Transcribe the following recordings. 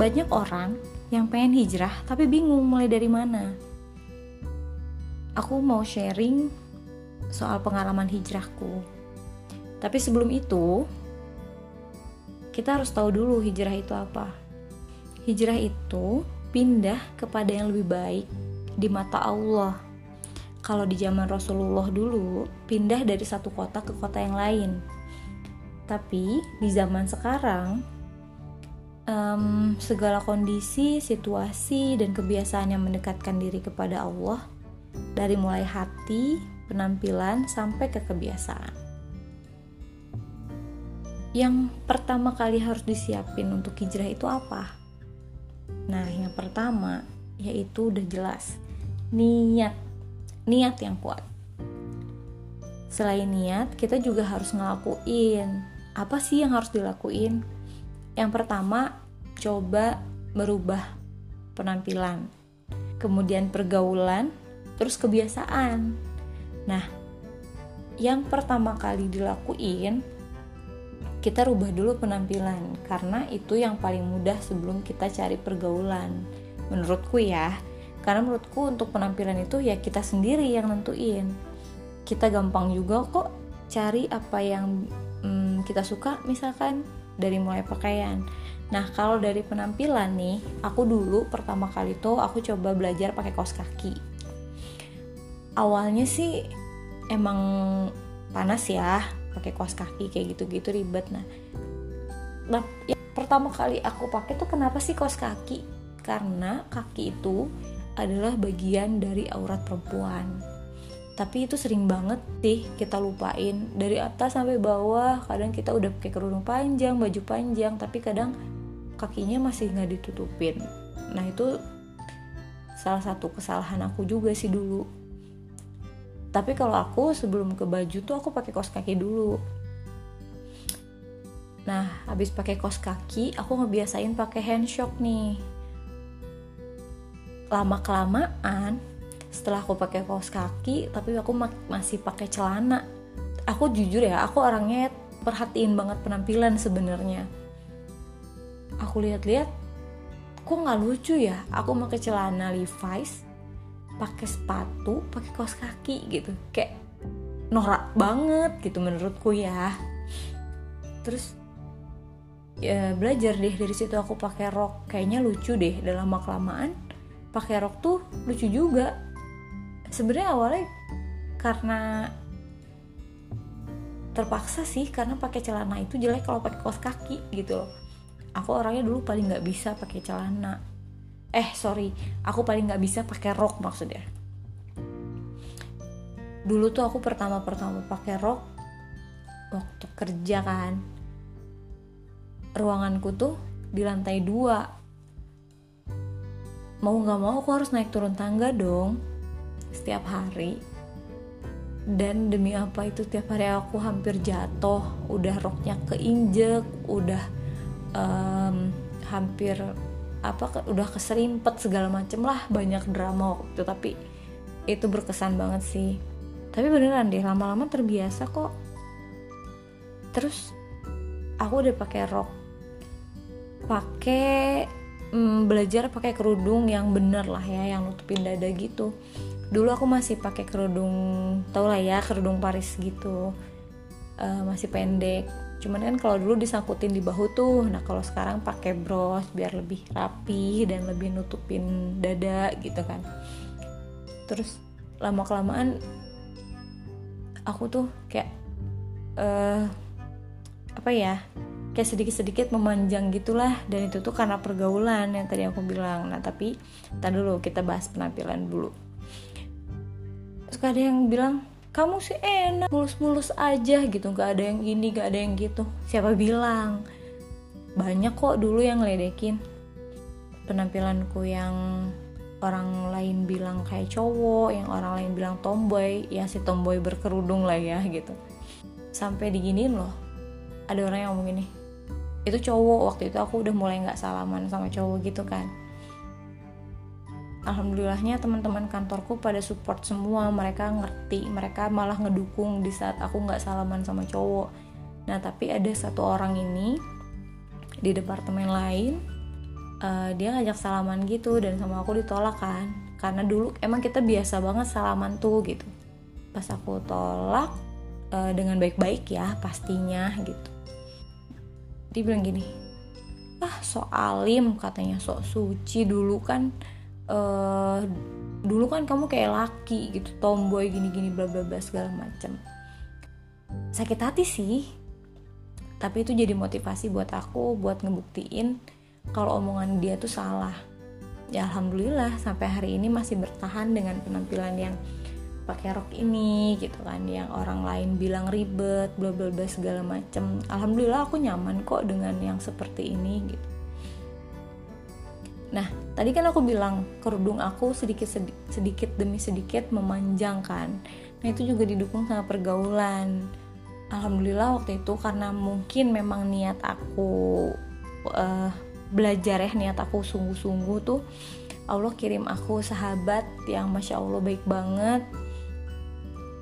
banyak orang yang pengen hijrah tapi bingung mulai dari mana. Aku mau sharing soal pengalaman hijrahku. Tapi sebelum itu kita harus tahu dulu hijrah itu apa. Hijrah itu pindah kepada yang lebih baik di mata Allah. Kalau di zaman Rasulullah dulu pindah dari satu kota ke kota yang lain. Tapi di zaman sekarang um, segala kondisi, situasi, dan kebiasaan yang mendekatkan diri kepada Allah dari mulai hati, penampilan, sampai ke kebiasaan. Yang pertama kali harus disiapin untuk hijrah itu apa? Nah, yang pertama yaitu udah jelas niat, niat yang kuat. Selain niat, kita juga harus ngelakuin apa sih yang harus dilakuin? Yang pertama, coba merubah penampilan, kemudian pergaulan, terus kebiasaan. Nah, yang pertama kali dilakuin, kita rubah dulu penampilan karena itu yang paling mudah sebelum kita cari pergaulan. Menurutku ya, karena menurutku untuk penampilan itu ya kita sendiri yang nentuin. Kita gampang juga kok cari apa yang hmm, kita suka misalkan dari mulai pakaian. Nah kalau dari penampilan nih aku dulu pertama kali tuh aku coba belajar pakai kaos kaki. Awalnya sih emang panas ya pakai kaos kaki kayak gitu-gitu ribet. Nah nah ya, pertama kali aku pakai tuh kenapa sih kaos kaki? Karena kaki itu adalah bagian dari aurat perempuan tapi itu sering banget sih kita lupain. Dari atas sampai bawah kadang kita udah pakai kerudung panjang baju panjang tapi kadang kakinya masih nggak ditutupin. Nah itu salah satu kesalahan aku juga sih dulu. Tapi kalau aku sebelum ke baju tuh aku pakai kaos kaki dulu. Nah habis pakai kaos kaki aku ngebiasain pakai handshock nih. Lama kelamaan setelah aku pakai kaos kaki tapi aku masih pakai celana. Aku jujur ya aku orangnya perhatiin banget penampilan sebenarnya. Aku lihat-lihat kok nggak lucu ya? Aku pakai celana Levi's pakai sepatu pakai kaos kaki gitu. Kayak norak banget gitu menurutku ya. Terus ya belajar deh dari situ aku pakai rok. Kayaknya lucu deh dalam lama kelamaan pakai rok tuh lucu juga sebenarnya awalnya karena terpaksa sih karena pakai celana itu jelek kalau pakai kaos kaki gitu loh. Aku orangnya dulu paling nggak bisa pakai celana. Eh sorry aku paling nggak bisa pakai rok maksudnya. Dulu tuh aku pertama pertama pakai rok waktu kerja kan. Ruanganku tuh di lantai dua. Mau nggak mau aku harus naik turun tangga dong setiap hari. Dan demi apa itu tiap hari aku hampir jatuh udah roknya keinjek udah um, hampir apa udah keserimpet segala macem lah banyak drama waktu. Tapi itu berkesan banget sih. Tapi beneran deh lama-lama terbiasa kok. Terus aku udah pakai rok. Pakai mm, belajar pakai kerudung yang bener lah ya yang nutupin dada gitu dulu aku masih pakai kerudung tau lah ya kerudung Paris gitu. Uh, masih pendek. Cuman kan kalau dulu disangkutin di bahu tuh nah kalau sekarang pakai bros biar lebih rapi dan lebih nutupin dada gitu kan. Terus lama kelamaan aku tuh kayak uh, apa ya kayak sedikit-sedikit memanjang gitulah. Dan itu tuh karena pergaulan yang tadi aku bilang. Nah tapi tadi dulu kita bahas penampilan dulu terus ada yang bilang kamu sih enak mulus-mulus aja gitu nggak ada yang ini nggak ada yang gitu. Siapa bilang? Banyak kok dulu yang ngeledekin. Penampilanku yang orang lain bilang kayak cowok yang orang lain bilang tomboy ya si tomboy berkerudung lah ya gitu. Sampai diginiin loh. Ada orang yang ngomong gini itu cowok waktu itu aku udah mulai nggak salaman sama cowok gitu kan alhamdulillahnya teman-teman kantorku pada support semua. Mereka ngerti mereka malah ngedukung di saat aku nggak salaman sama cowok. Nah tapi ada satu orang ini di departemen lain uh, dia ngajak salaman gitu dan sama aku ditolak kan. Karena dulu emang kita biasa banget salaman tuh gitu. Pas aku tolak uh, dengan baik-baik ya pastinya gitu. Dia bilang gini ah sok alim katanya sok suci dulu kan uh, dulu kan kamu kayak laki gitu tomboy gini-gini bla bla bla segala macam sakit hati sih. Tapi itu jadi motivasi buat aku buat ngebuktiin kalau omongan dia tuh salah. Ya alhamdulillah sampai hari ini masih bertahan dengan penampilan yang pakai rok ini gitu kan yang orang lain bilang ribet bla bla bla segala macem. Alhamdulillah aku nyaman kok dengan yang seperti ini gitu. Nah tadi kan aku bilang kerudung aku sedikit sedikit demi sedikit memanjang kan. Nah itu juga didukung sama pergaulan. Alhamdulillah waktu itu karena mungkin memang niat aku uh, belajar ya niat aku sungguh-sungguh tuh Allah kirim aku sahabat yang masya Allah baik banget.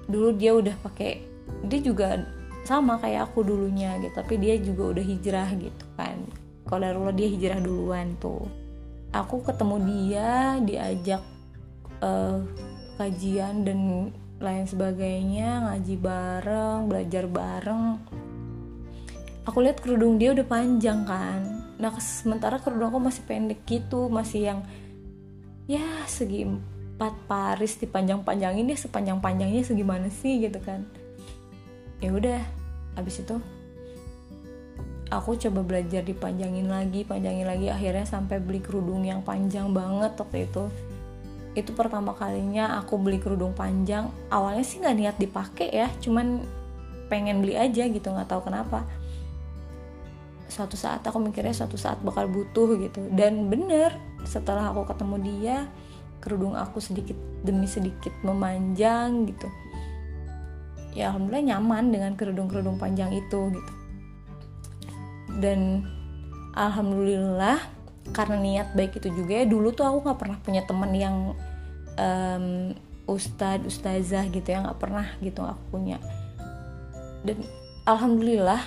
Dulu dia udah pakai dia juga sama kayak aku dulunya gitu tapi dia juga udah hijrah gitu kan. Kalau dia hijrah duluan tuh aku ketemu dia diajak uh, kajian dan lain sebagainya ngaji bareng belajar bareng. Aku lihat kerudung dia udah panjang kan. Nah sementara kerudung aku masih pendek gitu masih yang ya segi empat paris dipanjang-panjangin dia sepanjang-panjangnya segimana sih gitu kan. Ya udah abis itu aku coba belajar dipanjangin lagi panjangin lagi akhirnya sampai beli kerudung yang panjang banget waktu itu. Itu pertama kalinya aku beli kerudung panjang. Awalnya sih nggak niat dipakai ya cuman pengen beli aja gitu nggak tahu kenapa. Suatu saat aku mikirnya suatu saat bakal butuh gitu. Dan bener setelah aku ketemu dia kerudung aku sedikit demi sedikit memanjang gitu. Ya alhamdulillah nyaman dengan kerudung-kerudung panjang itu gitu dan alhamdulillah karena niat baik itu juga ya dulu tuh aku nggak pernah punya teman yang um, ustad ustazah gitu ya nggak pernah gitu aku punya. Dan alhamdulillah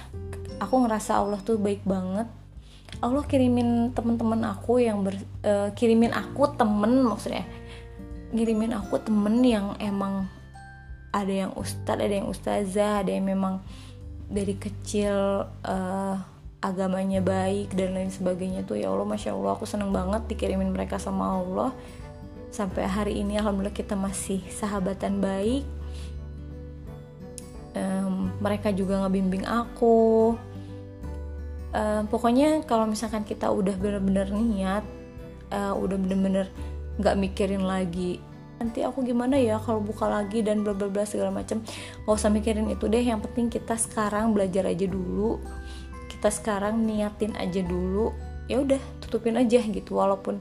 aku ngerasa Allah tuh baik banget. Allah kirimin temen-temen aku yang ber, uh, kirimin aku temen maksudnya kirimin aku temen yang emang ada yang ustad ada yang ustazah ada yang memang dari kecil uh, agamanya baik dan lain sebagainya tuh ya Allah masya Allah aku seneng banget dikirimin mereka sama Allah. Sampai hari ini alhamdulillah kita masih sahabatan baik. Um, mereka juga ngebimbing aku. Uh, pokoknya kalau misalkan kita udah bener-bener niat uh, udah bener-bener nggak mikirin lagi nanti aku gimana ya kalau buka lagi dan bla bla bla segala macam nggak usah mikirin itu deh yang penting kita sekarang belajar aja dulu kita sekarang niatin aja dulu ya udah tutupin aja gitu. Walaupun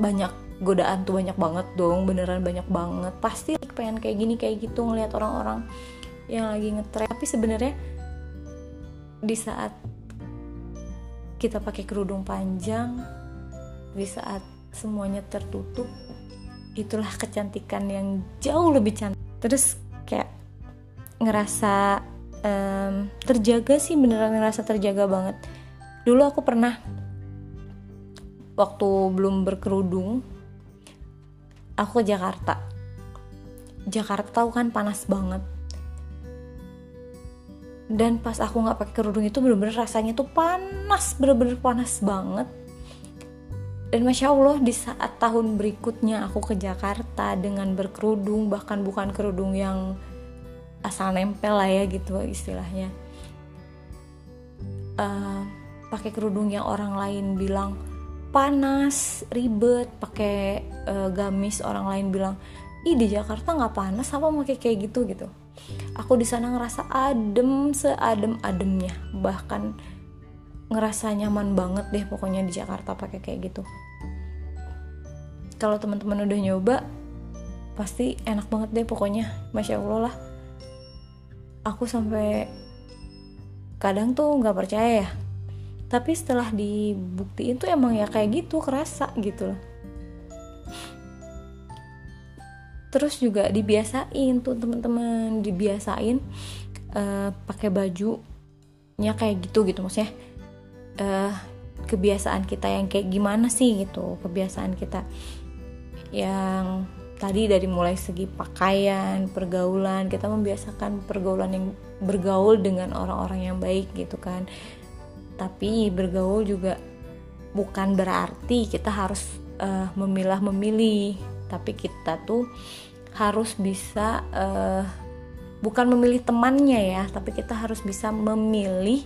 banyak godaan tuh banyak banget dong beneran banyak banget. Pasti pengen kayak gini kayak gitu ngelihat orang-orang yang lagi ngetrend tapi sebenarnya di saat kita pakai kerudung panjang di saat semuanya tertutup itulah kecantikan yang jauh lebih cantik. Terus kayak ngerasa um, terjaga sih beneran ngerasa terjaga banget. Dulu aku pernah waktu belum berkerudung aku ke Jakarta. Jakarta tahu kan panas banget. Dan pas aku nggak pakai kerudung itu bener-bener rasanya tuh panas bener-bener panas banget. Dan masya allah di saat tahun berikutnya aku ke Jakarta dengan berkerudung bahkan bukan kerudung yang asal nempel lah ya gitu istilahnya. Uh, pakai kerudung yang orang lain bilang panas ribet pakai uh, gamis orang lain bilang ih di Jakarta nggak panas apa mau kayak gitu gitu. Aku di sana ngerasa adem seadem ademnya bahkan ngerasa nyaman banget deh pokoknya di Jakarta pakai kayak gitu. Kalau teman-teman udah nyoba pasti enak banget deh pokoknya. Masya allah lah aku sampai kadang tuh nggak percaya ya. Tapi setelah dibuktiin tuh emang ya kayak gitu kerasa gitu loh. Terus juga dibiasain tuh teman-teman. Dibiasain uh, pakai bajunya kayak gitu gitu maksudnya uh, kebiasaan kita yang kayak gimana sih gitu. Kebiasaan kita yang tadi dari mulai segi pakaian pergaulan kita membiasakan pergaulan yang bergaul dengan orang-orang yang baik gitu kan. Tapi bergaul juga bukan berarti kita harus uh, memilah memilih tapi kita tuh harus bisa uh, bukan memilih temannya ya tapi kita harus bisa memilih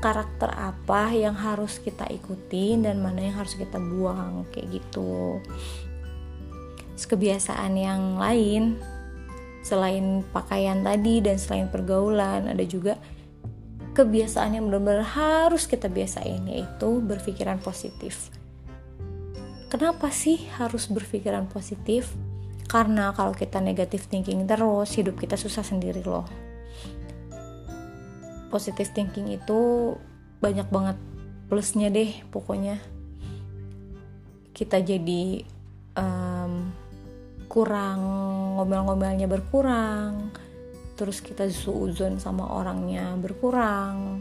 karakter apa yang harus kita ikuti dan mana yang harus kita buang kayak gitu kebiasaan yang lain selain pakaian tadi dan selain pergaulan ada juga kebiasaan yang benar-benar harus kita biasain yaitu berpikiran positif. Kenapa sih harus berpikiran positif? Karena kalau kita negatif thinking terus hidup kita susah sendiri loh. Positive thinking itu banyak banget plusnya deh pokoknya. Kita jadi um, kurang ngomel-ngomelnya berkurang terus kita suuzon sama orangnya berkurang.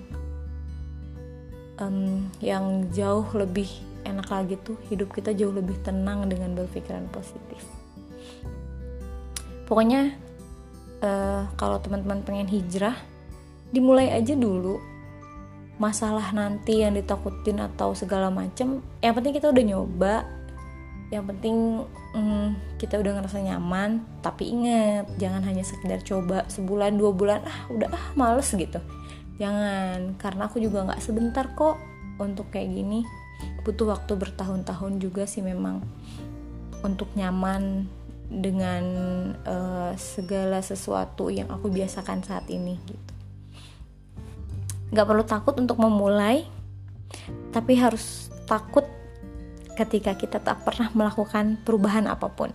Um, yang jauh lebih enak lagi tuh hidup kita jauh lebih tenang dengan berpikiran positif. Pokoknya uh, kalau teman-teman pengen hijrah dimulai aja dulu. Masalah nanti yang ditakutin atau segala macem yang penting kita udah nyoba yang penting hmm, kita udah ngerasa nyaman tapi inget jangan hanya sekedar coba sebulan dua bulan ah udah ah males gitu. Jangan karena aku juga nggak sebentar kok untuk kayak gini. Butuh waktu bertahun-tahun juga sih memang untuk nyaman dengan uh, segala sesuatu yang aku biasakan saat ini gitu. Gak perlu takut untuk memulai, tapi harus takut ketika kita tak pernah melakukan perubahan apa pun.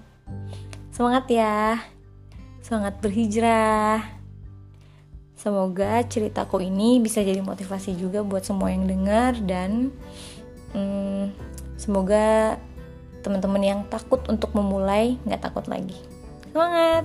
Semangat ya, semangat berhijrah. Semoga ceritaku ini bisa jadi motivasi juga buat semua yang dengar dan hmm, semoga teman-teman yang takut untuk memulai nggak takut lagi. Semangat!